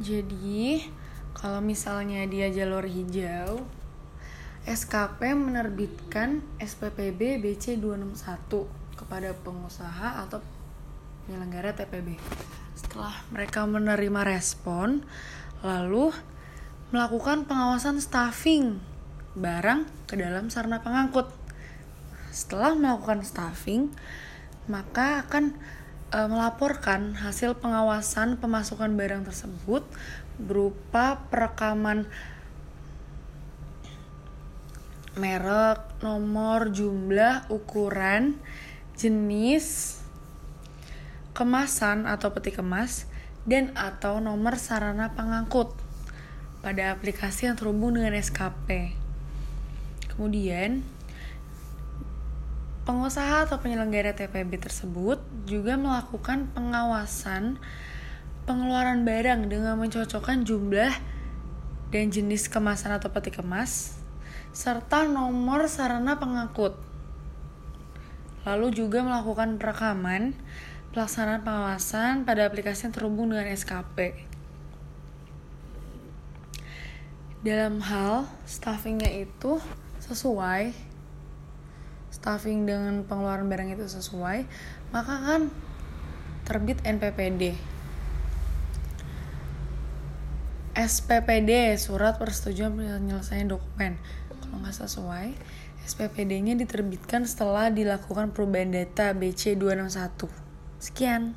Jadi, kalau misalnya dia jalur hijau, SKP menerbitkan SPPB BC 261 kepada pengusaha atau penyelenggara TPB. Setelah mereka menerima respon, lalu melakukan pengawasan staffing barang ke dalam sarana pengangkut. Setelah melakukan staffing, maka akan e, melaporkan hasil pengawasan pemasukan barang tersebut berupa perekaman merek, nomor, jumlah, ukuran, jenis, kemasan atau peti kemas, dan atau nomor sarana pengangkut pada aplikasi yang terhubung dengan SKP. Kemudian, pengusaha atau penyelenggara TPB tersebut juga melakukan pengawasan pengeluaran barang dengan mencocokkan jumlah dan jenis kemasan atau peti kemas serta nomor sarana pengangkut. Lalu juga melakukan rekaman pelaksanaan pengawasan pada aplikasi yang terhubung dengan SKP. Dalam hal staffingnya itu sesuai, staffing dengan pengeluaran barang itu sesuai, maka kan terbit NPPD. SPPD, surat persetujuan penyelesaian dokumen. Kalau nggak sesuai, SPPD-nya diterbitkan setelah dilakukan perubahan data BC 261. Sekian.